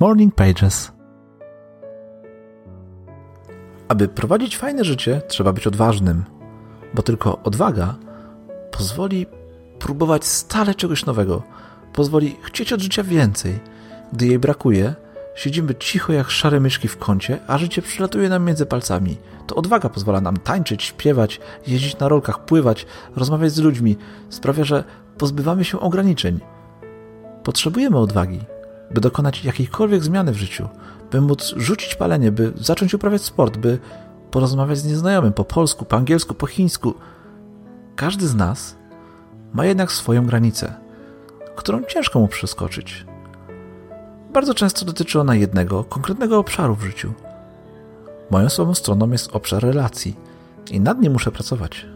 Morning Pages. Aby prowadzić fajne życie, trzeba być odważnym, bo tylko odwaga pozwoli próbować stale czegoś nowego, pozwoli chcieć od życia więcej. Gdy jej brakuje, siedzimy cicho jak szare myszki w kącie, a życie przylatuje nam między palcami. To odwaga pozwala nam tańczyć, śpiewać, jeździć na rolkach, pływać, rozmawiać z ludźmi, sprawia, że pozbywamy się ograniczeń. Potrzebujemy odwagi, by dokonać jakiejkolwiek zmiany w życiu, by móc rzucić palenie, by zacząć uprawiać sport, by porozmawiać z nieznajomym po polsku, po angielsku, po chińsku. Każdy z nas ma jednak swoją granicę, którą ciężko mu przeskoczyć. Bardzo często dotyczy ona jednego, konkretnego obszaru w życiu. Moją słabą stroną jest obszar relacji i nad nim muszę pracować.